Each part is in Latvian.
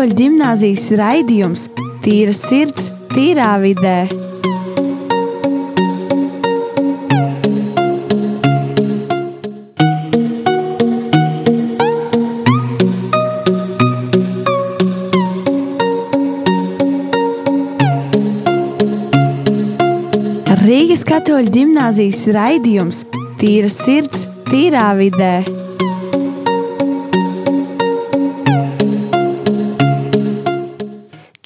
Katoļu gimnāzijas raidījums Tīra sirds, tīrā vidē. Rīgas katoļu gimnāzijas raidījums Tīra sirds, tīrā vidē.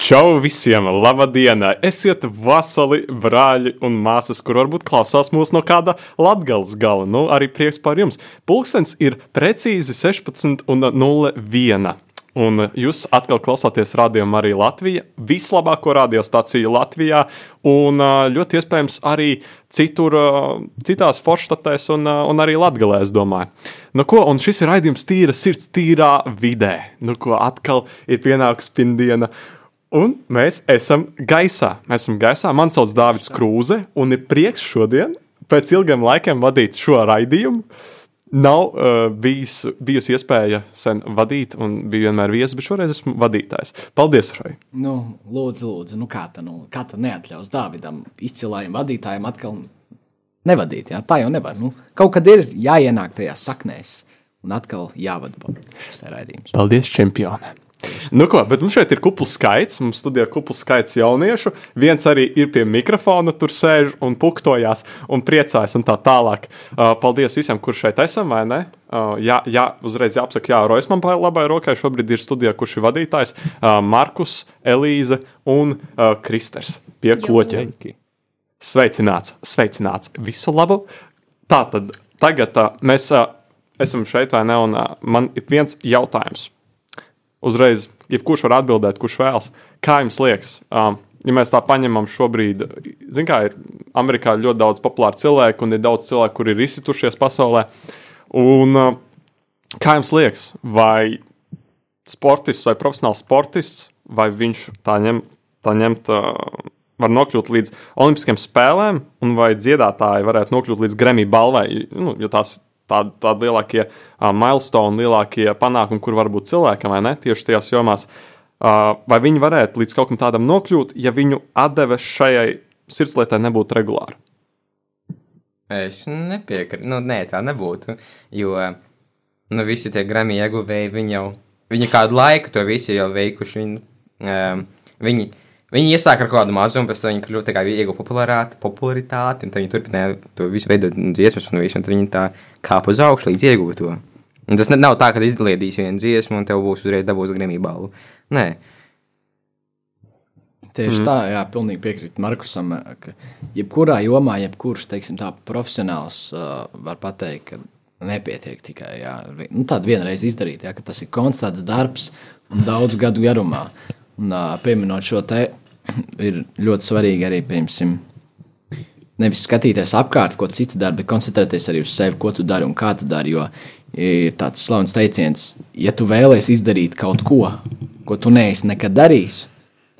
Čau visiem! Labdien! Esiet vasali brāļi un māsas, kur varbūt klausās mūs no kāda latgales gala. Nu, arī prieks par jums. Pulkstens ir precīzi 16.01. Un jūs atkal klausāties radio arī Latvijā, vislabāko radiostaciju Latvijā, un ļoti iespējams arī citur, citās forštatēs un, un arī Latvijā, es domāju. Nu, ko, un šis ir raidījums tīra sirds, tīrā vidē. Nu, ko atkal ir pienākusi spindiena. Un mēs esam gaisā. Mēs esam gaisā. Man sauc Dārvids Krūze, un ir prieks šodien, pēc ilgiem laikiem, vadīt šo raidījumu. Nav uh, bijis, bijusi iespēja sen vadīt, un bija vienmēr viesis, bet šoreiz esmu vadītājs. Paldies, Rai! Nu, lūdzu, lūdzu, nu kā tā, nu, kā tā neatļaus Dāvidam, izcilājam vadītājam atkal nevadīt. Jā? Tā jau nevar. Nu, kaut kad ir jāienāk tajās saknēs, un atkal jāvada šis raidījums. Paldies, čempioni! Nu, ko, bet mums šeit ir kupls skaits. Mums studijā kupls skaits jauniešu. Viens arī ir pie mikrofona, tur sēž un puktojās un priecājas un tā tālāk. Uh, paldies visiem, kurš šeit esam, vai ne? Uh, jā, jā, uzreiz jāapsaka, Jā, Rojas man labai rokai šobrīd ir studijā, kurš ir vadītājs. Uh, Markus, Elīze un uh, Kristers pie kloķiem. Sveicināts, sveicināts, visu labu. Tā tad tagad uh, mēs uh, esam šeit, vai ne? Un uh, man ir viens jautājums uzreiz, jebkurš var atbildēt, kurš vēlas. Kā jums liekas? Um, ja mēs tā paņemam šobrīd, zinām, kā ir Amerikā ļoti daudz populāru cilvēku, un ir daudz cilvēku, kuri ir izsitušies pasaulē. Un, uh, kā jums liekas, vai sportists vai profesionāls sportists, vai viņš tā ņem, tā ņemt, uh, var nokļūt līdz Olimpiskiem spēlēm, un vai dziedātāji varētu nokļūt līdz Grammy balvai, nu, jo tās tādi, tādi lielākie uh, milestone, lielākie panākumi, kur var būt cilvēkam, vai ne? Tieši tajās jomās. Uh, vai viņi varētu līdz kaut kam tādam nokļūt, ja viņu atdeve šai sirdslietai nebūtu regulāri? Es nepiekrītu. Nu, nē, tā nebūtu. Jo nu, visi tie grammy ieguvēji, viņi jau viņi kādu laiku to visu jau veikuši. Viņi, um, viņi, Viņi iesāka ar kādu mazumu, pēc tam viņi kļuva tā kā ieguva popularitāti, un viņi turpināja to visu veidot dziesmas, un, visu, un viņi tā kāpa uz augšu līdz ieguva to. Un tas nav tā, ka izliedīs vienu dziesmu, un tev būs uzreiz dabūs Grammy balvu. Nē. Tieši mm. tā, jā, pilnīgi piekrītu Markusam, ka jebkurā jomā, jebkurš, teiksim, tā profesionāls uh, var pateikt, ka nepietiek tikai jā, nu, tādu vienreiz izdarīt, jā, ka tas ir konstants darbs un daudz gadu garumā. Un, uh, pieminot šo te ir ļoti svarīgi arī, piemēram, nevis skatīties apkārt, ko citi dara, bet koncentrēties arī uz sevi, ko tu dari un kā tu dari. Jo ir tāds slavens teiciens, ja tu vēlēsies izdarīt kaut ko, ko tu neesi nekad darījis,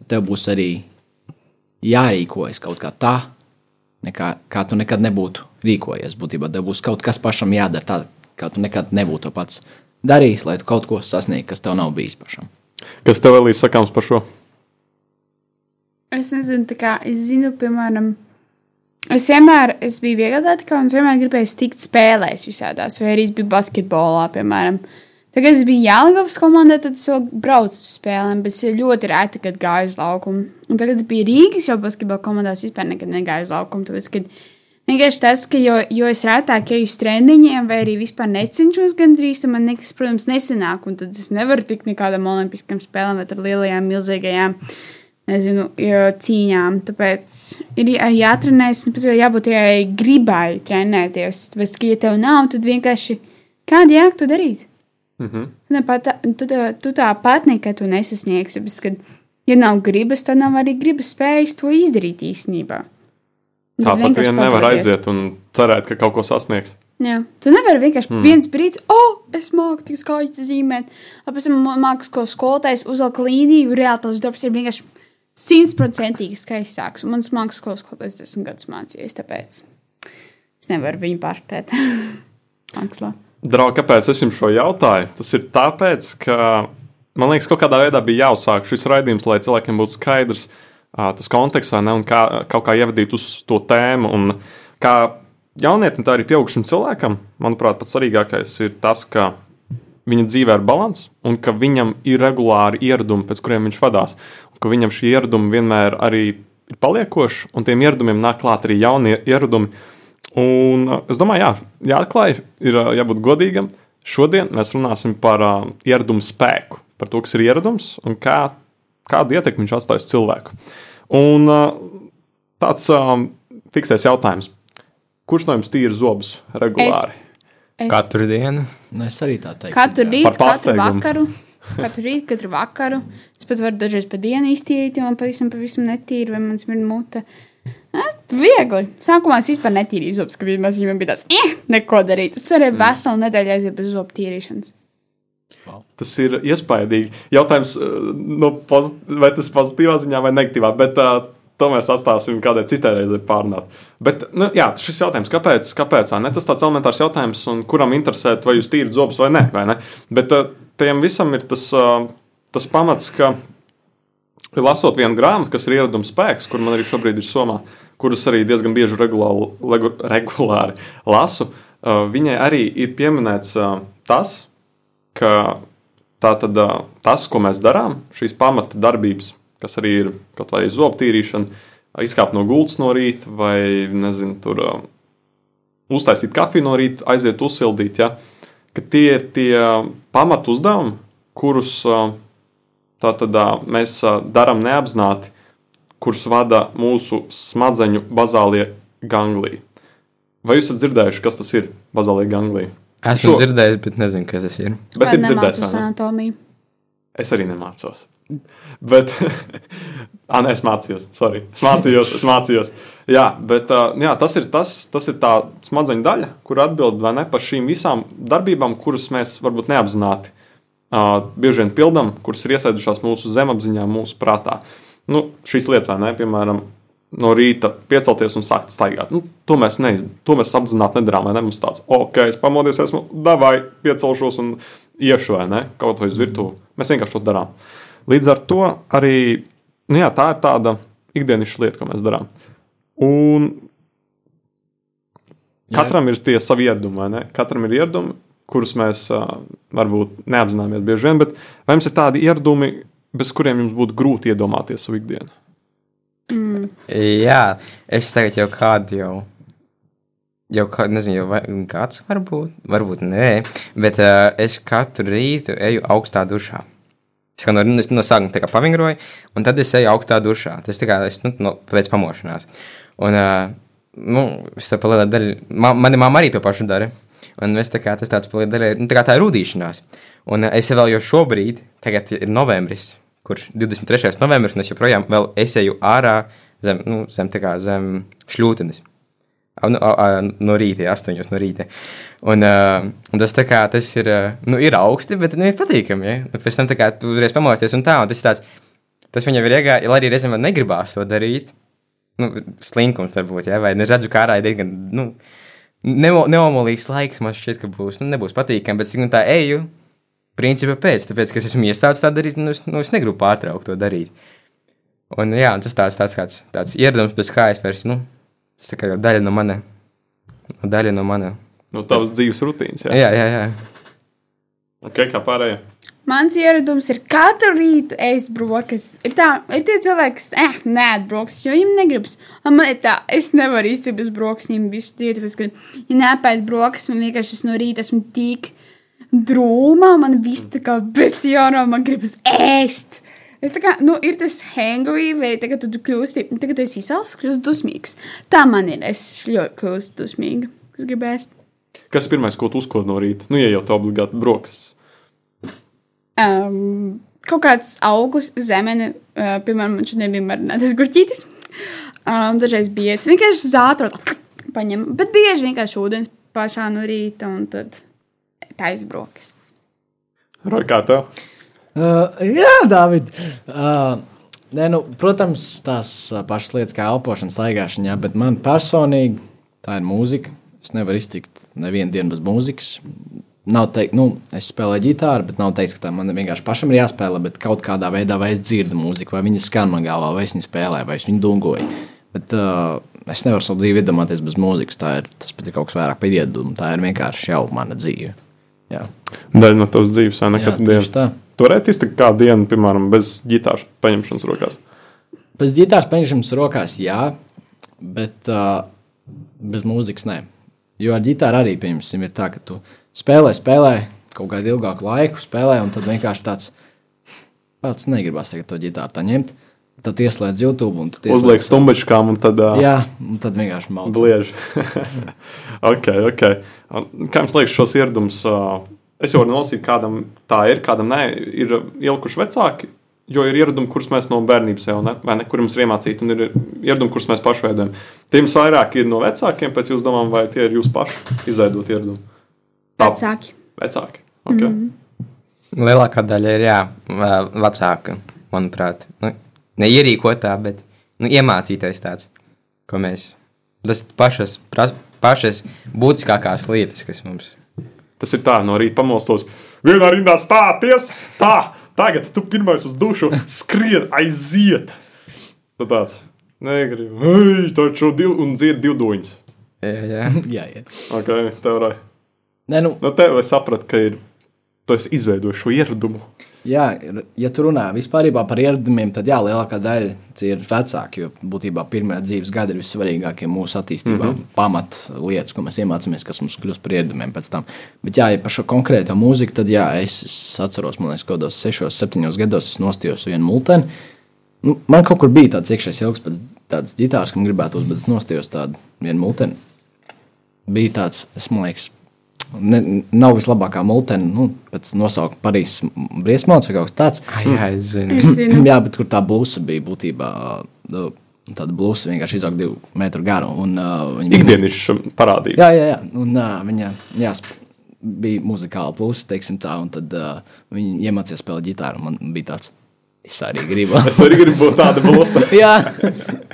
tad tev būs arī jārīkojas kaut kā tā, nekā, kā tu nekad nebūtu rīkojies. Būtībā tev būs kaut kas pašam jādara tā, kā tu nekad nebūtu to pats darījis, lai tu kaut ko sasniegtu, kas tev nav bijis pašam. Kas tev vēl ir sakāms par šo? Es nezinu, kā es zinu, piemēram, es vienmēr es biju vieglatlētikā un es vienmēr gribēju tikt spēlēs visādās, vai arī es biju basketbolā, piemēram. Tagad es biju Jālgavas komandā, tad es vēl braucu uz spēlēm, bet es ļoti reti, kad gāju uz laukumu. Un tagad es biju Rīgas jau basketbola komandā, es vispār nekad negāju uz laukumu, tāpēc, kad vienkārši tas, ka jo, jo es retāk eju uz treniņiem, vai arī vispār necenšos gandrīz, man nekas, protams, nesanāk, un tad es nevaru tikt nekādam olimpiskam spēlēm vai lielajām, milzīgajām nezinu, cīņām. Tāpēc ir jātrenējas, un pēc tam jābūt tikai gribai trenēties. Tāpēc, ka, ja tev nav, tad vienkārši kādu jēgu tu darīt? Mm -hmm. Nepat, tu, tu, tāpat nekad to nesasniegsi. Bet, kad, ja nav gribas, tad nav arī gribas spējas to izdarīt īstenībā. Tāpat vien nevar aiziet un cerēt, ka kaut ko sasniegs. Jā. Tu nevari vienkārši mm. viens brīdis, oh, es māku tik skaisti zīmēt. Mākslinieks, ko skolotājs uzvelk līniju, reāli tas darbs ir vienkārši simtprocentīgi skaistāks. Un mans mākslas skolas skolotājs desmit gadus mācījies, tāpēc es nevaru viņu pārspēt mākslā. Draugi, kāpēc es jums šo jautāju? Tas ir tāpēc, ka man liekas, kaut kādā veidā bija jāuzsāk šis raidījums, lai cilvēkiem būtu skaidrs tas konteksts, vai ne, un kā, kaut kā ievadīt uz to tēmu. Un kā jaunietim, tā arī pieaugušam cilvēkam, manuprāt, pats svarīgākais ir tas, ka viņa dzīvē ir līdzsvars un ka viņam ir regulāri ieradumi, pēc kuriem viņš vadās. Ka viņam šie ieradumi vienmēr arī ir paliekoši, un tiem ieradumiem nāk klāt arī jaunie ieradumi. Un uh, es domāju, jā, jāatklāj, ir uh, jābūt godīgam. Šodien mēs runāsim par uh, ieradumu spēku, par to, kas ir ieradums un kā, kādu ietekmi viņš atstājas cilvēku. Un uh, tāds um, fiksēs jautājums. Kurš no jums tīra zobus regulāri? Es Katru dienu. Nu, es arī tā teiktu. katru rītu, katru vakaru. Katru rītu, katru vakaru. Es pat varu dažreiz pa dienu iztīrīt, jo man pavisam, pavisam netīra, vai man smirda mute. Viegli. Sākumā es vispār netīrīju zobus, ka vienmēr viņam bija tāds, eh, neko darīt. Es varēju veselu nedēļu aiziet bez zobu tīrīšanas. Tas ir iespaidīgi. Jautājums, no pozit vai tas ir pozitīvā ziņā vai negatīvā, bet uh, to mēs atstāsim kādai citai reizei pārunāt. Bet, nu, jā, šis jautājums, kāpēc, kāpēc ne? tas tāds elementārs jautājums, kuram interesē, vai jūs tīrat zobus vai nē, vai ne? Bet tajam visam ir tas, tas pamats, ka lasot vienu grāmatu, kas ir ieradums spēks, kur man arī šobrīd ir somā, kuras arī diezgan bieži regulāri, legu, regulāri lasu, viņai arī ir pieminēts tas, ka tā tad, tas, ko mēs darām, šīs pamata darbības, kas arī ir kaut vai zobu tīrīšana, izkāpt no gultas no rīta vai, nezinu, tur ā, uztaisīt kafiju no rīta, aiziet uzsildīt, ja, ka tie ir tie pamata uzdevumi, kurus ā, tā tad ā, mēs ā, darām neapzināti, kurus vada mūsu smadzeņu bazālie gangliji. Vai jūs esat dzirdējuši, kas tas ir bazālie gangliji? Esmu Šo- dzirdējis, bet nezinu, kas tas ir. Bet ir dzirdēts, nemācos vai ne? anatomiju. Es arī nemācos. Bet, ah, nē, es mācījos. Sorry. Es mācījos, es mācījos. Jā, bet uh, jā, tas ir tas, tas ir tā smadzeņu daļa, kur atbild ne par šīm visām darbībām, kuras mēs varbūt neapzināti uh, bieži vien pildām, kuras ir iesēdušās mūsu zemapziņā, mūsu prātā. Nu, šīs lietas, vai ne, piemēram, no rīta piecelties un sākt staigāt. Nu, to mēs, ne, to mēs apzināti nedarām. Ne? Mums tāds, ok, es pamodies, esmu davai, piecelšos un iešu vai ne, kaut vai uz virtuvi. Mēs vienkārši to darām. Līdz ar to arī nu jā, tā ir tāda ikdienišķa lieta, ko mēs darām. Un Jā. katram ir tie savi ieradumi? Katram ir ieradumi, kurus mēs uh, varbūt neapzināmies bieži vien, bet vai jums ir tādi ieradumi, bez kuriem jums būtu grūti iedomāties savu ikdienu? Jā, es tagad jau kādu jau. Jau kā, nezinu, jau vai, kāds varbūt, varbūt nē, bet uh, es katru rītu eju augstā dušā. Es no, no sākuma tā kā pavingroju, un tad es eju augstā dušā. Tas tā kā es, nu, no, pēc pamošanās. Un, uh, nu, es tā lielā daļa, man, mani mamma arī to pašu dara. Un es tā kā tas tāds paliek daļai, nu, tā kā tā ir rūdīšanās. Un es vēl jau šobrīd, tagad ir novembris, kurš 23. novembris, un es joprojām vēl es eju ārā zem, nu, zem, kā zem šļūtenes. A, Nu, no rīta, ja, astoņos no rīta. Un, uh, un tas, kā, tas ir, nu, ir augsti, bet nu, ir patīkami. Ja? Un pēc tam kā tu reiz pamosties un tā, un tas tāds, tas viņam ir iegājis, lai arī reizēm man negribās to darīt. Nu, slinkums varbūt, ja? vai es redzu, kā ārā ir diezgan, nu, neomolīgs laiks, man šķiet, ka būs, nu, nebūs patīkami, bet cik nu tā eju, principā pēc, tāpēc, ka es esmu iestāsts tā darīt, nu, es, nu, es negribu pārtraukt to darīt. Un, jā, un tas tāds, tāds kāds tāds ieradums, bez kā es vairs, nu, tas tā kā jau daļa no mana, no daļa no mana. No tavas dzīves rutīnas. Jā, Jā, jā, jā. okay, kā pārējie. Mans ieradums ir katru rītu ēst brokastis. Ir, tā, ir tie cilvēki, kas eh, nē, brokastis, jo viņiem negribas. Un Man ir tā, es nevaru iztikt bez brokastīm visu dienu, tāpēc, ka, ja nepēdu brokastis, man vienkārši no rīta esmu tik drūma, man viss tā kā bezjāra, man gribas ēst. Es tā kā, nu, ir tas hangry, vai tagad tu kļūsti, tagad tu esi izsalcis, kļūsti dusmīgs. Tā man ir, es ļoti kļūstu dusmīga, kas grib ēst. Kas ir pirmais, ko tu uzkod no rīta? Nu, ja jau tā obligāti brokastis. um, kaut kāds augurs, zemene, uh, piemēram, man šodien bija marinātas gurķītis. Um, dažreiz bija tas vienkārši zātrot, paņem, bet bieži vienkārši ūdens pašā no rīta un tad taisa brokastis. Vai kā tev? Uh, jā, Dārvid. Uh, nē, nu, protams, tās uh, pašas lietas kā elpošana, staigāšana, jā, bet man personīgi tā ir mūzika. Es nevaru iztikt nevienu dienu bez mūzikas. nav teikt, nu, es spēlēju ģitāru, bet nav teiks, ka tā man vienkārši pašam ir jāspēlē, bet kaut kādā veidā vai es dzirdu mūziku, vai viņi skan man galvā, vai es viņu spēlēju, vai es viņu dungoju. Bet uh, es nevaru savu dzīvi iedomāties bez mūzikas. Tā ir, tas pat ir kaut kas vairāk par iedumu. Tā ir vienkārši jau mana dzīve. Jā, Daļa no tavas dzīves, vai ne? Jā tieši dienu. Tu varētu iztikt kādu dienu, piemēram, bez ģitāras paņemšanas rokās. Pēc ģitāras paņemšanas rokās, jā, bet uh, bez mūzikas nē. Jo ar ģitāru arī, piemēram, ir tā, ka tu spēlē, spēlē kaut kādu ilgāku laiku, spēlē, un tad vienkārši tāds pats negribas tagad to ģitāru tā ņemt. Tad ieslēdz YouTube un tu Uzliek stumbačkām un tad uh, Jā, un tad vienkārši malci. bliež. ok, ok. Kā jums liekas, šos ieradumus? Uh, es jau varu nolasīt, kādam tā ir, kādam nē, ir ielikuši vecāki. Jo ir ieradumi, kurus mēs no bērnības jau ne, vai ne, kuriem mums ir iemācīti, un ir ieradumi, kurus mēs paši veidojam. Tie jums vairāk ir no vecākiem, pēc jūsu domām, vai tie ir jūsu paši izveidot ieradumi? Tā, Vecāki. vecāki. Okay. Mm. Lielākā daļa ir jā, vecāka, manuprāt. Nu, ne ierīkotā, bet nu, iemācītais tāds, ko mēs. Tas ir pašas, pras- pašas būtiskākās lietas, kas mums Tas ir tā, no rīta pamostos. Vienā rindā stāties, tā, tagad tu pirmais uz dušu skrien, aiziet. Tad tāds, negribu, ej, taču div, un dzied divdoņas. Jā, jā. Jā, jā. Ok, teorē. Nē, nu, No tev es sapratu, ka ir, tu esi izveidojis šo ieradumu. Jā, ja tu runā vispār par ieradumiem, tad jā, lielākā daļa ir vecāki. Jo būtībā pirmie dzīves gadi ir vissvarīgākie mūsu attīstībā. Mm -hmm. Pamat lietas, ko mēs iemācāmies, kas mums kļūst par ieradumiem pēc tam. Bet, jā, ja par šo konkrēto mūziku, tad jā, es, es atceros, man liekas, kaut kādos 6, 7 gados es nostījos vienu multeni. Nu, man kaut kur bija tāds iekšējs ilgs pēc tādas ģitāras, kam gribētos, bet es nostījos tādu vienu multeni. Bija tāds, es liekas, ne, nav vislabākā multene, nu, pēc nosaukuma Parīzes briesmots vai kaut kas tāds. Ah, jā, es zinu. Es zinu, Jā, bet kur tā blūza bija būtībā. nu, Tāda blūza vienkārši izauga divu metru garu. Un, uh, viņa Ikdienišķa parādība. Jā, jā, jā. Un, uh, viņa jā, bija muzikāla plūsa, teiksim tā. Un tad uh, viņa iemācījās spēlēt ģitāru. Man bija tāds, es arī gribu. Es arī gribu būt tāda blūza. jā,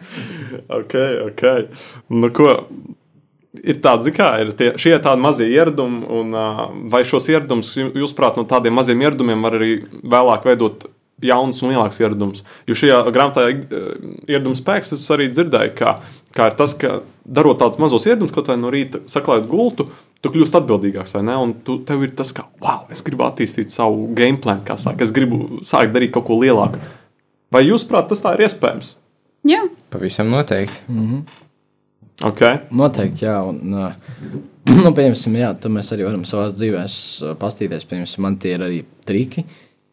ok, ok. Nu, ko? Ir tāda, zin kā, ir tie, šie tādi mazie ieradumi, un vai šos ieradumus, jūsuprāt, no tādiem maziem ieradumiem var arī vēlāk veidot jaunus un lielākus ieradumus? Jo šajā grāmatā ieraduma spēks es arī dzirdēju, kā, kā ir tas, ka darot tādus mazus ieradums, kaut vai no rīta saklājot gultu, tu kļūsi atbildīgāks, vai ne? Un tu, tev ir tas, ka, wow, es gribu attīstīt savu game plānu, kā saka, es gribu sākt darīt kaut ko lielāku. Vai jūsuprāt, tas tā ir iespējams? Jā, Pavisam noteikti. Okay. noteikti. Jā, un, uh, nu, piemēram, jā, to mēs arī varam savā dzīvē uh, pastīties. Piemēram, man tie ir arī triki.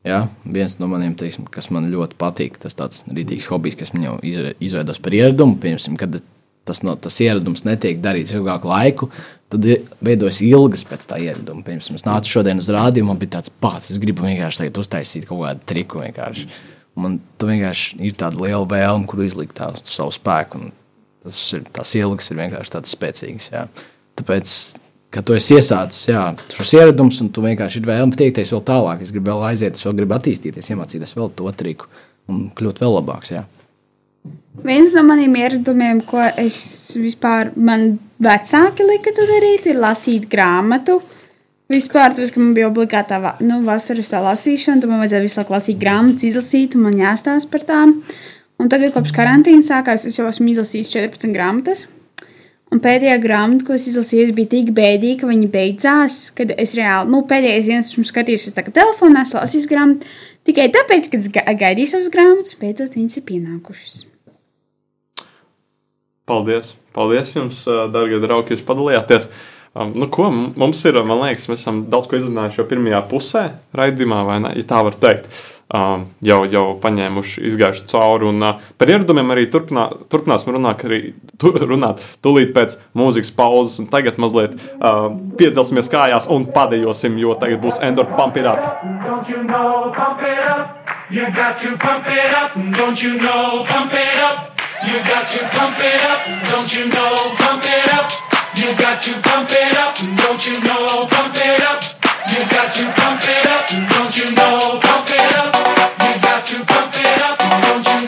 Jā, viens no maniem, teiksim, kas man ļoti patīk, tas tāds rītīgs hobijs, kas man jau izve- izveidos par ieradumu. Piemēram, kad tas, no, tas ieradums netiek darīts ilgāku laiku, tad veidojas ilgas pēc tā ieraduma. Piemēram, es nācu šodien uz rādio, man bija tāds pats, es gribu vienkārši uztaisīt kaut kādu triku. Vienkārši. Man tu vienkārši ir tāda liela vēlme, kur izlikt savu spēku. Un tas ir, tās ilgas ir vienkārši tādas spēcīgas. Jā. Tāpēc, kad tu esi iesācis jā, šos ieradumus, un tu vienkārši ir vēlme tiekties vēl tālāk, es gribu vēl aiziet, es vēl gribu attīstīties, iemācīties vēl to triku un kļūt vēl labāks. Jā. viens no maniem ieradumiem, ko es vispār, man vecāki lika darīt, ir lasīt grāmatu. Vispār, tas, ka man bija obligātā va- nu, vasaras tā lasīšana, tad man vajadzēja visu laiku lasīt grāmatas, izlasīt, un man jāstāsta par tām. Un tagad, kopš karantīnas sākās, es jau esmu izlasījis 14 grāmatas. Un pēdējā grāmata, ko es izlasīju, bija tik bēdīga, ka viņa beidzās. Kad es reāli, nu, pēdējais dienas esmu skatījusies tā kā telefonā, es lasīju grāmatu. Tikai tāpēc, ka es ga- gaidīju savas grāmatas, beidzot viņas ir pienākušas. Paldies! Paldies jums, darbie draugi, jūs padalījāties. Um, nu, ko, mums ir, man liekas, mēs esam daudz ko izrunājuši jau pirmajā pusē, raidījumā, vai ne? Ja tā var teikt, um, jau, jau paņēmuši, izgājuši cauri. Un uh, par ieradumiem arī turpinā, turpināsim runāt, arī, tu, runāt tūlīt pēc mūzikas pauzes. Tagad mazliet uh, piecelsimies kājās un padejosim, jo tagad būs Endor Pump It Up. You know, pump it up. You got to pump it up. Don't you know, pump it up. You got to pump it up. Don't you know, pump it up. You got to pump it up. Don't you know, pump it up. You got to pump it up. Don't you know, pump it up. You got to pump it up. Don't you know,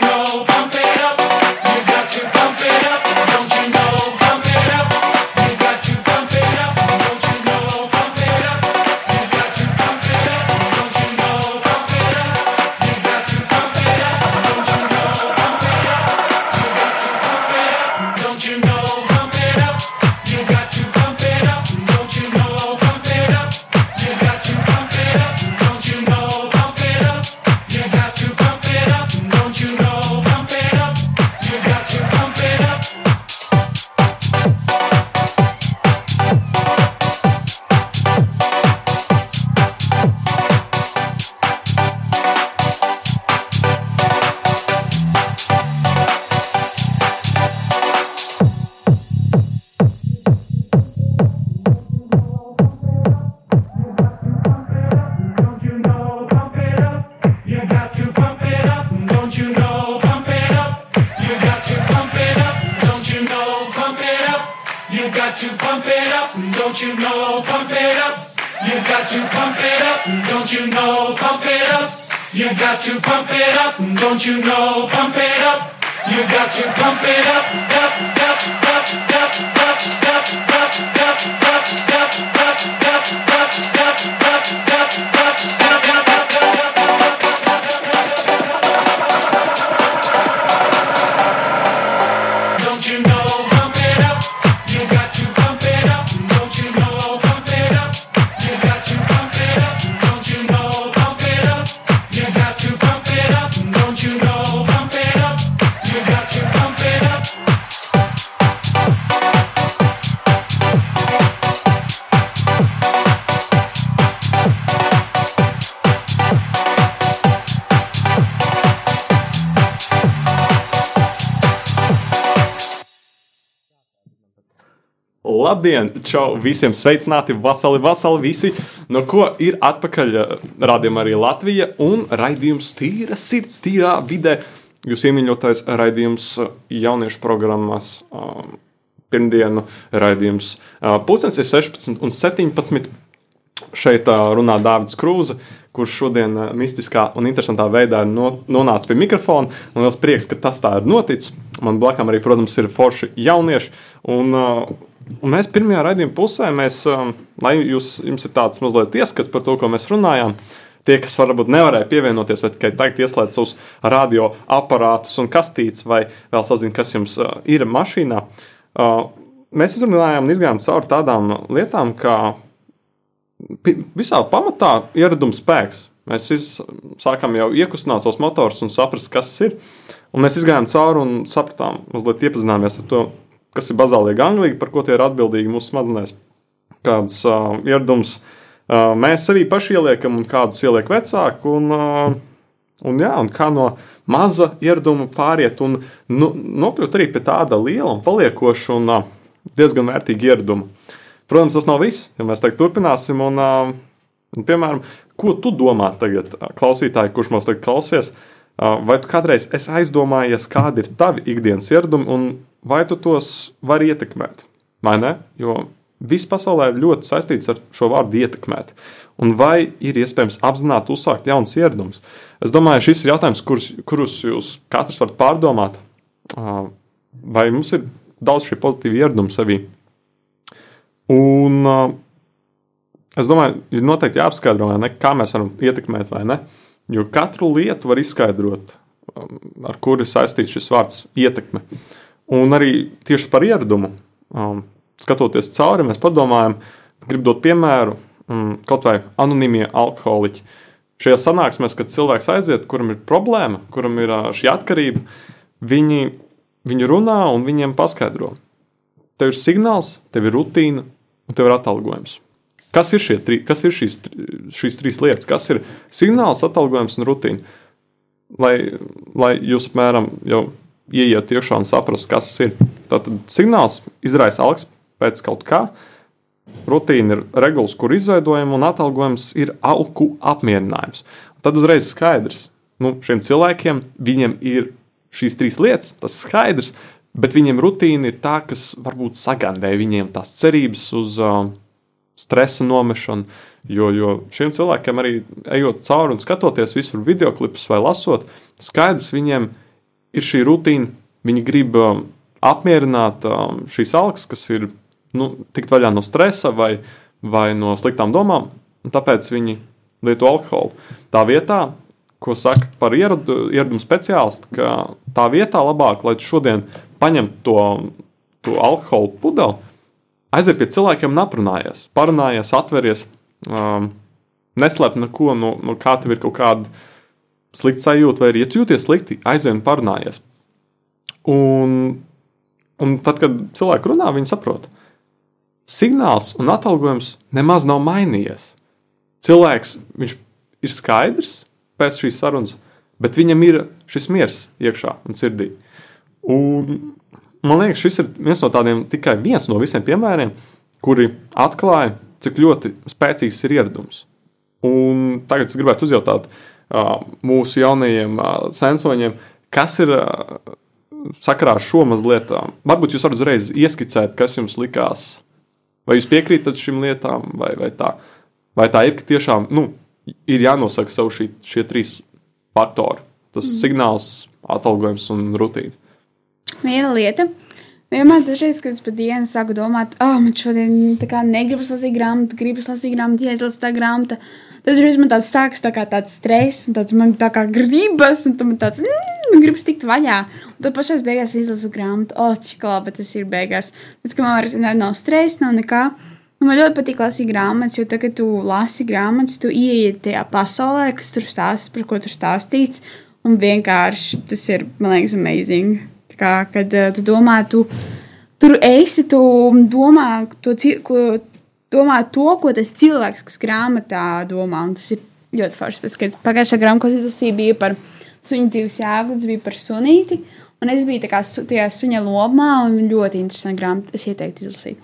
up. You got to pump it up, don't you know? Pump it up. You've got to pump it up, up, up, Labdien! Čau! Visiem sveicināti! Vasali, vasali visi! No ko ir atpakaļ rādījumā arī Latvija un raidījums Tīra sirds, tīrā vidē. Jūs iemīļotais raidījums jauniešu programmās. Um, Pirmdienu raidījums. Pusdienas ir 16 un 17. Šeit runā Dārvids Krūze, kurš šodien mistiskā un interesantā veidā no, nonācis pie mikrofona. Man liels prieks, ka tas tā ir noticis. Man blakus arī, protams, ir forši jaunieši. Un, uh, un mēs pirmajā raidījuma pusē, mēs, um, lai jūs, jums ir tāds mazliet ieskats par to, ko mēs runājām. Tie, kas varbūt nevarēja pievienoties, vai tikai tagad ieslēdz savus radioaparātus un kastītes, vai vēl sazina, kas jums uh, ir mašīnā. Uh, mēs izrunājām un izgājām cauri tādām lietām, kā visā pamatā ieraduma spēks. Mēs iz, sākām jau iekustināt savus motors un saprast, kas tas ir. Un mēs gājām cauri un sapratām, mazliet iepazināmies ar to, kas ir bazālie ganglīgi, par ko tie ir atbildīgi mūsu smadzenēs. Kādas uh, ieradumus uh, mēs arī paši ieliekam un kādus ieliek vecāki. Un, uh, un, jā, un kā no maza ieraduma pāriet un nu, nokļūt arī pie tāda liela un paliekoša un uh, diezgan vērtīga ieraduma. Protams, tas nav viss, ja mēs tagad turpināsim. Un, uh, un, piemēram, ko tu domā tagad, klausītāji, kurš mums tagad klausies? Uh, vai tu kādreiz esi aizdomājies, kādi ir tavi ikdienas ieradumi un vai tu tos vari ietekmēt? Vai ne? Jo viss pasaulē ir ļoti saistīts ar šo vārdu ietekmēt. Un vai ir iespējams apzināti uzsākt jaunus ieradumus? Es domāju, šis ir jautājums, kurus, kurus jūs katrs varat pārdomāt. Uh, Vai mums ir daudz šie pozitīvi ieradumi sevī? Un uh, es domāju, ir noteikti jāapskaidro, ne, kā mēs varam ietekmēt, vai ne. Jo katru lietu var izskaidrot, ar kuru ir saistīts šis vārds ietekme. Un arī tieši par ieradumu, um, skatoties cauri, mēs padomājam, gribu dot piemēru, um, kaut vai anonīmie alkoholiķi. Šajā sanāksmēs, kad cilvēks aiziet, kuram ir problēma, kuram ir ā, šī atkarība, viņi, viņi runā un viņiem paskaidro. Tev ir signāls, tev ir rutīna un tev ir atalgojums. Kas ir, tri- kas ir šīs, šīs trīs lietas? Kas ir signāls, atalgojums un rutīna? Lai, lai jūs apmēram jau ieiet iekšā un saprastu, kas tas ir. Tātad signāls izraisa algas pēc kaut kā. Rutīna ir regulas, kur izveidojama, un atalgojums ir alku apmierinājums. Tad uzreiz skaidrs, nu, šiem cilvēkiem viņiem ir šīs trīs lietas, tas ir skaidrs, bet viņiem rutīna ir tā, kas varbūt sagandē viņiem tās cerības uz uh, stresa nomešanu. Jo, jo šiem cilvēkiem arī ejot cauri un skatoties visur video klipus vai lasot, skaidrs viņiem ir šī rutīna. Viņi grib um, apmierināt um, šīs algas, kas ir nu, tikt vaļā no stresa vai, vai no sliktām domām, un tāpēc viņi lieto alkoholu. Tā vietā, ko saka par ieradu, ieradumu speciālistu, ka tā vietā labāk, lai šodien paņemtu to, to alkoholu pudeli, aiziet pie cilvēkiem un aprunājies, parunājies, atveries, um, neslēp neko, no, no kā tev ir kaut kāda slikta sajūta, vai arī, ja tu jūties slikti, aizvien parunājies. Un, un tad, kad cilvēki runā, viņi saprot, signāls un atalgojums nemaz nav mainījies. Cilvēks ir skaidrs pēc šīs sarunas, bet viņam ir šis miers iekšā un sirdī. Un, man liekas, šis ir viens no tādiem tikai viens no visiem piemēriem, kuri atklāja, cik ļoti spēcīgs ir ieradums. Un tagad es gribētu uzjautāt uh, mūsu jaunajiem sensoņiem, kas ir sakarā ar šo mazliet, varbūt jūs varat uzreiz ieskicēt, kas jums likās. Vai jūs piekrītat šīm lietām, vai, vai, tā, vai tā ir, ka tiešām nu, ir jānosaka sev šī, šie trīs faktori - tas mm. signāls, atalgojums un rutīna. Viena lieta. Vienmēr, dažreiz, kad es pa dienu sāku domāt, ah, oh, man šodien tā kā negribas lasīt grāmatu, gribas lasīt grāmatu, jāizlasa tā grāmata. Tad dažreiz man tāds sākas tā kā tāds stress, un tāds man tā kā gribas, un tad man tāds, mm, gribas tikt vaļā. Un tad pašās beigās izlasu grāmatu, o, cik labi tas ir beigās. Pēc tam man vairs nav stresa, nav nekā. Un man ļoti patīk lasīt grāmatas, jo tagad, kad tu lasi grāmatas, tu ieeji tajā pasaulē, kas tur stāsta, par ko tur stāstīts. Un vienkārši tas ir, man liekas, amazing. Tā Kā, kad uh, tu domā, tu tur esi, tu domā to, ko, domā to, ko tas cilvēks, kas grāmatā domā. Un tas ir ļoti forši. Pēc, pagājušā grāmatā, ko es lasīju, bija par suņu dzīves jēgu, tas bija par sunīti. Un es biju tā kā su, tajā suņa lomā, un ļoti interesanti grāmata. Es ieteiktu izlasīt.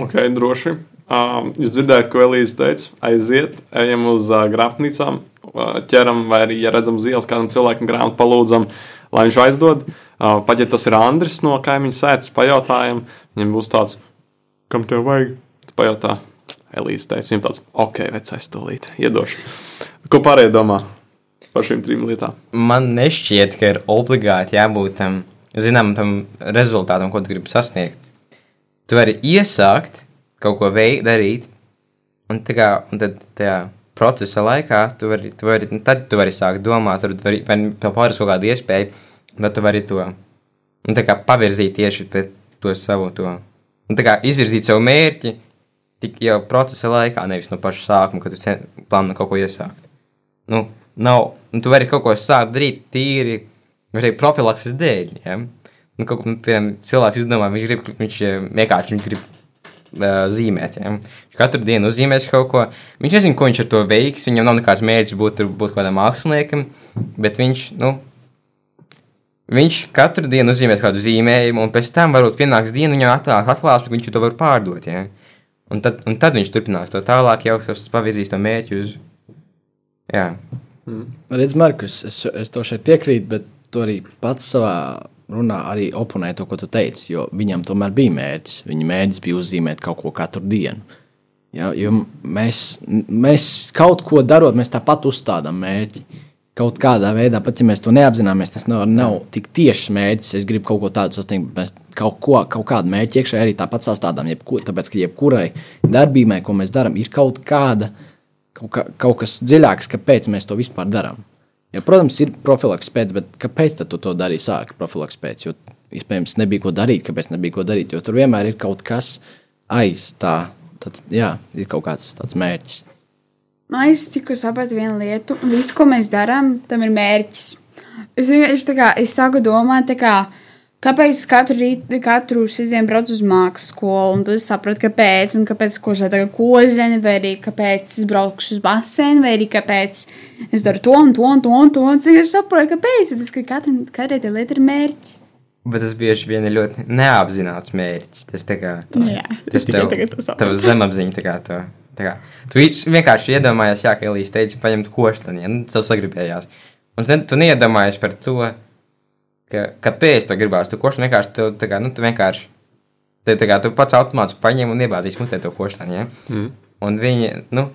Ok, droši. Um, jūs dzirdējāt, ko Elīze teica? Aiziet, ejam uz uh, grāmatnīcām, uh, ķeram, vai arī, ja redzam uz ielas kādam cilvēkam grāmatu, palūdzam, lai viņš aizdod. Uh, pat ja tas ir Andris no kaimiņu sēdes, pajautājam, viņam būs tāds, kam tev vajag? Tu pajautā, Elīze teica, viņam tāds, ok, vecais stulīt, iedošu. Ko pārējie domā par šīm trim lietām? Man nešķiet, ka ir obligāti jābūt tam zināmam tam rezultātam, ko tu gribi sasniegt. Tu vari iesākt kaut ko veikt, darīt, un, tā kā, un tad tajā procesa laikā tu vari, tu vari, tad tu vari sākt domāt, tur vari, vai tev pāris kaut kāda iespēja, tad tu vari to un, tā kā pavirzīt tieši pret to savu to. Un, tā kā izvirzīt savu mērķi tik jau procesa laikā, nevis no paša sākuma, kad tu cen- plāno kaut ko iesākt. Nu, nav, nu, tu vari kaut ko sākt darīt tīri, vai arī profilakses dēļ. Ja? Nu, kaut, ko, piemēram, cilvēks izdomā, viņš grib, viņš eh, vienkārši viņš grib uh, zīmēt. Ja? Viņš katru dienu uzzīmēs kaut ko. Viņš nezina, ko viņš ar to veiks. Viņam nav nekāds mērķis būt, būt kādam māksliniekam, bet viņš, nu, viņš katru dienu uzzīmēs kādu zīmējumu, un pēc tam varbūt pienāks diena, viņam atnāks atklāsme, ka viņš to var pārdot. Ja? Un, tad, un tad viņš turpinās to tālāk, jau tas pavirzīs to mērķi uz. Jā, Redz, Markus, es, es to šeit piekrītu, bet tu arī pats savā runā arī oponēji to, ko tu teici. Jo viņam tomēr bija mērķis. Viņa mērķis bija uzzīmēt kaut ko katru dienu. Ja, jo mēs, mēs kaut ko darot, mēs tāpat uzstādām mērķi. Kaut kādā veidā, pat ja mēs to neapzināmies, tas nav, nav tik tieši mērķis. Es gribu kaut ko tādu sasniegt, bet mēs kaut, ko, kaut kādu mērķi iekšā arī tāpat sastādām. Jebko, tāpēc, ka jebkurai darbībai, ko mēs darām, ir kaut kāda kaut, kā, kaut kas dziļāks, kāpēc mēs to vispār darām. Ja, protams, ir profilaks pēc, bet kāpēc tu to darīji? Sāki profilaks pēc, jo iespējams nebija ko darīt, kāpēc nebija ko darīt. Jo tur vienmēr ir kaut kas aiz tā. Tad, jā, ir kaut kāds tāds mērķis. Man liekas, tikko sapratu vienu lietu. Visu, ko mēs darām, tam ir mērķis. Es vienkārši tā kā es sāku domāt, tā kā, kāpēc es katru rītu, katru sestdienu braucu uz mākslas skolu, un tad es sapratu, kāpēc, un kāpēc es kožēju tagad koženi, vai arī kāpēc es braukšu uz basēnu, vai arī kāpēc es daru to un to un to un to. Un cik es saprotu, kāpēc, tas, ka katram, katrai tai lietai ir mērķis. bet tas bieži vien ir ļoti neapzināts mērķis. Tas tā kā Jā, tas tev, tev zemapziņa tā kā to. Tu vienkārši iedomājies, jā, ka Elīze teica, paņemt koštani, ja nu, tev sagribējās. Un tad tu neiedomājies par to, ka, kāpēc tu gribās to koštani. Vienkārši tu, tā kā, nu, tu vienkārši, te, tā kā, tu pats automātiski paņem un iebāzīs mutē to koštani, ja? Mm. Un viņi, nu,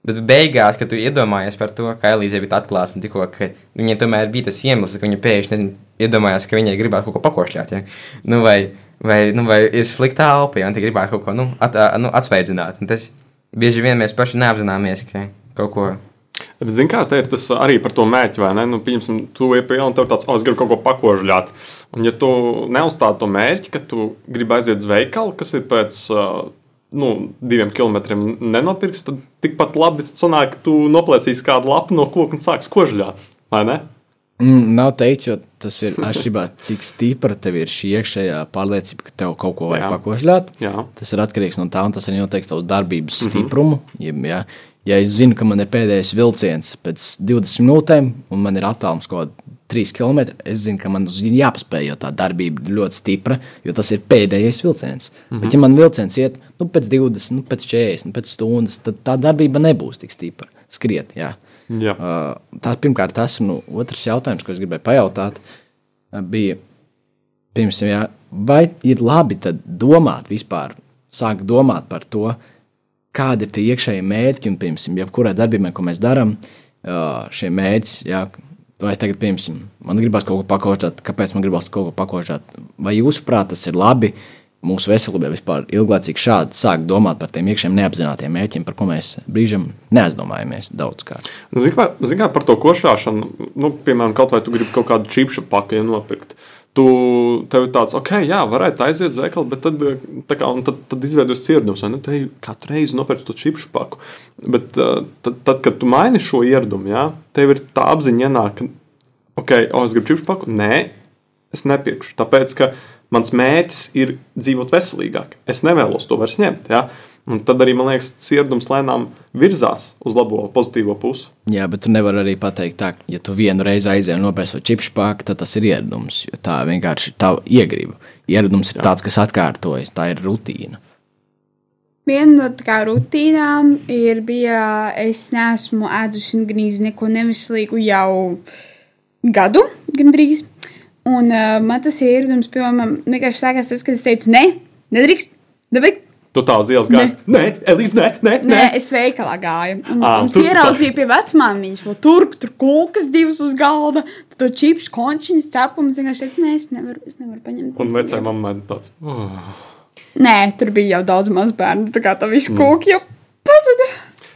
Bet beigās, kad tu iedomājies par to, ka Elīze bija atklāta, tikko, ka viņai tomēr bija tas iemesls, ka viņa pēkšņi nezinu, iedomājās, ka viņai gribētu kaut ko pakošļāt. Ja? Nu, vai, vai, nu, vai ir slikta elpa, ja viņa gribētu kaut ko nu, at, nu, atsveidzināt. Tas bieži vien mēs paši neapzināmies, ka kaut ko. Bet, zini, kā te ir tas arī par to mērķi, vai ne? Nu, pieņemsim, tu ej pie iela un tev tāds, oh, es gribu kaut ko pakožļāt. Un, ja tu neuzstādi to mērķi, ka tu gribi aiziet uz veikalu, kas ir pēc uh, nu, diviem kilometriem nenopirks, tad tikpat labi sanāk, ka tu noplēsīsi kādu lapu no koka un sāks kožļāt. Vai ne? Mm, nav teikts, jo tas ir atšķirībā, cik stipra tev ir šī iekšējā pārliecība, ka tev kaut ko vajag pakošļāt. Tas ir atkarīgs no tā, un tas arī noteiks tavas darbības stiprumu. Ja, ja, ja es zinu, ka man ir pēdējais vilciens pēc 20 minūtēm, un man ir attālums kaut kāda 3 km, es zinu, ka man uz viņu jāpaspēj, jo tā darbība ir ļoti stipra, jo tas ir pēdējais vilciens. Mm -hmm. Bet, ja man vilciens iet nu, pēc 20, nu, pēc 40, nu, pēc stundas, tad tā darbība nebūs tik stipra. Skriet, jā. Jā. Uh, tā pirmkārt tas, un nu, otrs jautājums, ko es gribēju pajautāt, bija, pirms, jā, vai ir labi domāt vispār, sākt domāt par to, kādi ir tie iekšējie mērķi un, piemēram, jebkurai darbībai, ko mēs darām, šie mērķi, jā, vai tagad, piemēram, man gribās kaut ko pakožāt, kāpēc man gribās kaut ko pakožāt, vai jūsuprāt tas ir labi mūsu veselībai vispār ilglaicīgi šādi sākt domāt par tiem iekšējiem neapzinātajiem mērķiem, par ko mēs brīžam neaizdomājamies daudzkārt. Nu, Ziniet, kā, zin kā par to košāšanu, nu, piemēram, kaut vai tu gribi kaut kādu čipšu paku ja, nopirkt. Tu tev ir tāds, ok, jā, varētu aiziet uz veikalu, bet tad, kā, tad, tad izveidojas ieradums, ne? Te katru reizi nopērts to čipšu paku. Bet tad, tad, kad tu maini šo ieradumu, jā, tev ir tā apziņa, ienāk, ok, o, es gribu čipšu paku. Nē, es nepirkšu. Tāpēc, ka mans mērķis ir dzīvot veselīgāk. Es nevēlos to vairs ņemt. Ja? Un tad arī, man liekas, cietums lēnām virzās uz labo, pozitīvo pusi. Jā, bet tu nevari arī pateikt, tā, ja tu vienu reizi nopērci to čipšu pāri, tad tas ir ieradums. Tā vienkārši ir tava iegriba. Ieradums ir Jā. tāds, kas atkārtojas, tā ir rutīna. Viena no tā rutīnām ir, bija, es neesmu ēdusi gandrīz neko neveselīgu jau gadu, gandrīz. Un uh, man tas ir ieradums, piemēram, vienkārši sākās tas, kad es teicu, nē, nedrīkst, nevajag. Tu tā uz ielas gāji. Nē, Elīze, nē, nē, nē. nē. Es veikalā gāju. Un, à, un es ieraudzīju pie vecmāmiņas, vēl tur, tur kūkas divas uz galda, to čips, končiņas, cepumus. Vienkārši teicu, nē, es nevaru, es nevaru paņemt. Un vecai mammai tāds. Oh. Nē, tur bija jau daudz maz bērnu, tā kā tā viss mm. kūki jau pazuda.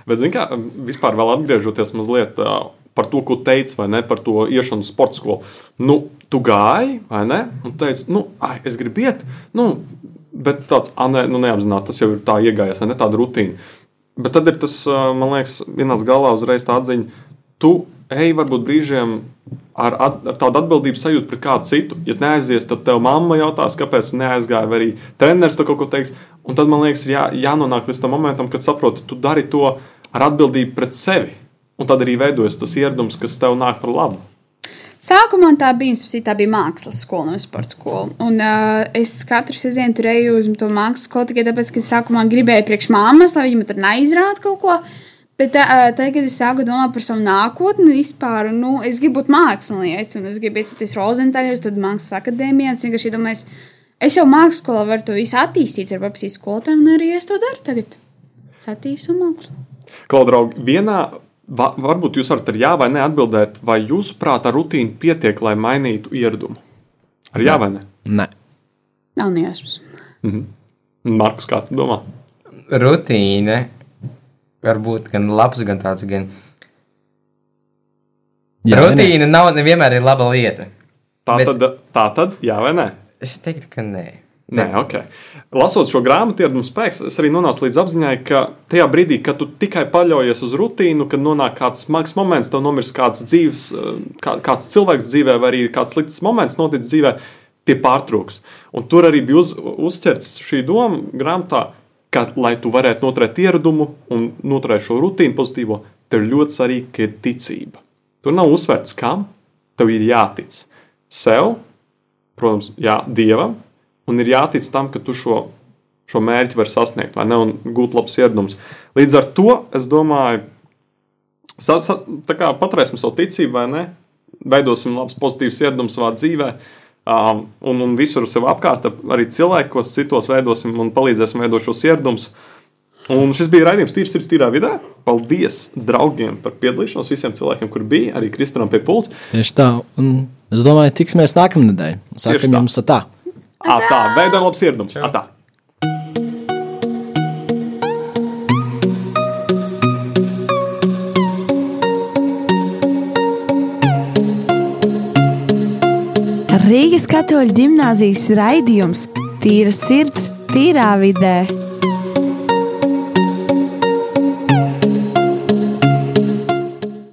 Bet, zin kā, vispār vēl atgriežoties mazliet uh, par to, ko teici, vai ne, par to iešanu sporta skolu. Nu, tu gāji, vai ne, un teici, nu, ai, es gribu iet, nu, bet tāds, nē, nu, neapzināti, tas jau ir tā iegājies, vai ne, tāda rutīna. Bet tad ir tas, man liekas, vienāds galā uzreiz tā atziņa, tu ej varbūt brīžiem ar, at, ar tādu atbildības sajūtu pret kādu citu. Ja neaizies, tad tev mamma jautās, kāpēc tu neaizgāji, vai arī treneris kaut ko teiks. Un tad man liekas, ir jā, jānonāk līdz tam momentam, kad saproti, tu dari to ar atbildību pret sevi. Un tad arī veidojas tas ieradums, kas tev nāk par labu. Sākumā tā bija, tā bija mākslas skola, nevis sporta skola. Un, uh, es katru sezonu turēju uz to mākslas skolu tikai tāpēc, ka sākumā gribēju priekš māmas, lai viņa tur neizrāda kaut ko. Bet uh, tagad, kad es sāku domāt par savu nākotni, vispār, nu, es gribu būt mākslinieks, un es gribu iesaistīties Rozentāļos, tad mākslas akadēmijā. Es vienkārši domāju, es jau mākslas skolā varu to visu attīstīt ar paprasīs skolotājiem, un arī es to daru tagad. Es attīstu mākslu. Klaudraugi, vienā Va, varbūt jūs varat ar jā vai nē atbildēt, vai jūsuprāt, ar rutīnu pietiek, lai mainītu ieradumu? Ar jā vai nē? Nē. Nav nejausmas. Mhm. Markus, kā tu domā? Rutīna var būt gan labs, gan tāds. Gan... Jā, Rutīna nav nevienmēr ir laba lieta. Tā bet... tad, tā tad, jā vai nē? Es teiktu, ka nē. Nē, ok. Lasot šo grāmatu, ieradums spēks, es arī nonācu līdz apziņai, ka tajā brīdī, kad tu tikai paļaujies uz rutīnu, kad nonāk kāds smags moments, tev nomirst kāds dzīves, kā, kāds cilvēks dzīvē, vai arī kāds slikts moments noticis dzīvē, tie pārtrūks. Un tur arī bija uz, uzķerts šī doma grāmatā, ka, lai tu varētu noturēt ieradumu un noturēt šo rutīnu pozitīvo, tev ļoti svarīgi, ka ir ticība. Tur nav uzsvērts, kam tev ir jātic. Sev, protams, jā, Dievam, un ir jātic tam, ka tu šo, šo mērķi vari sasniegt, vai ne, un gūt labs ieradums. Līdz ar to es domāju, sa, sa, kā, paturēsim savu ticību, vai ne, veidosim labs, pozitīvs ieradums savā dzīvē. Um, un, un visur sev apkārt, arī cilvēkos, citos veidosim un palīdzēsim veidot šos ieradumus. Un šis bija raidījums Tīrs sirds tīrā vidē. Paldies draugiem par piedalīšanos, visiem cilvēkiem, kur bija, arī Kristānam pie pults. Tieši tā, un es domāju, tiksimies nākamnedēļ. Sākam jums tā. Atā, veidojam labs ieradums. Atā. Rīgas katoļu gimnāzijas raidījums Tīra sirds, tīrā vidē.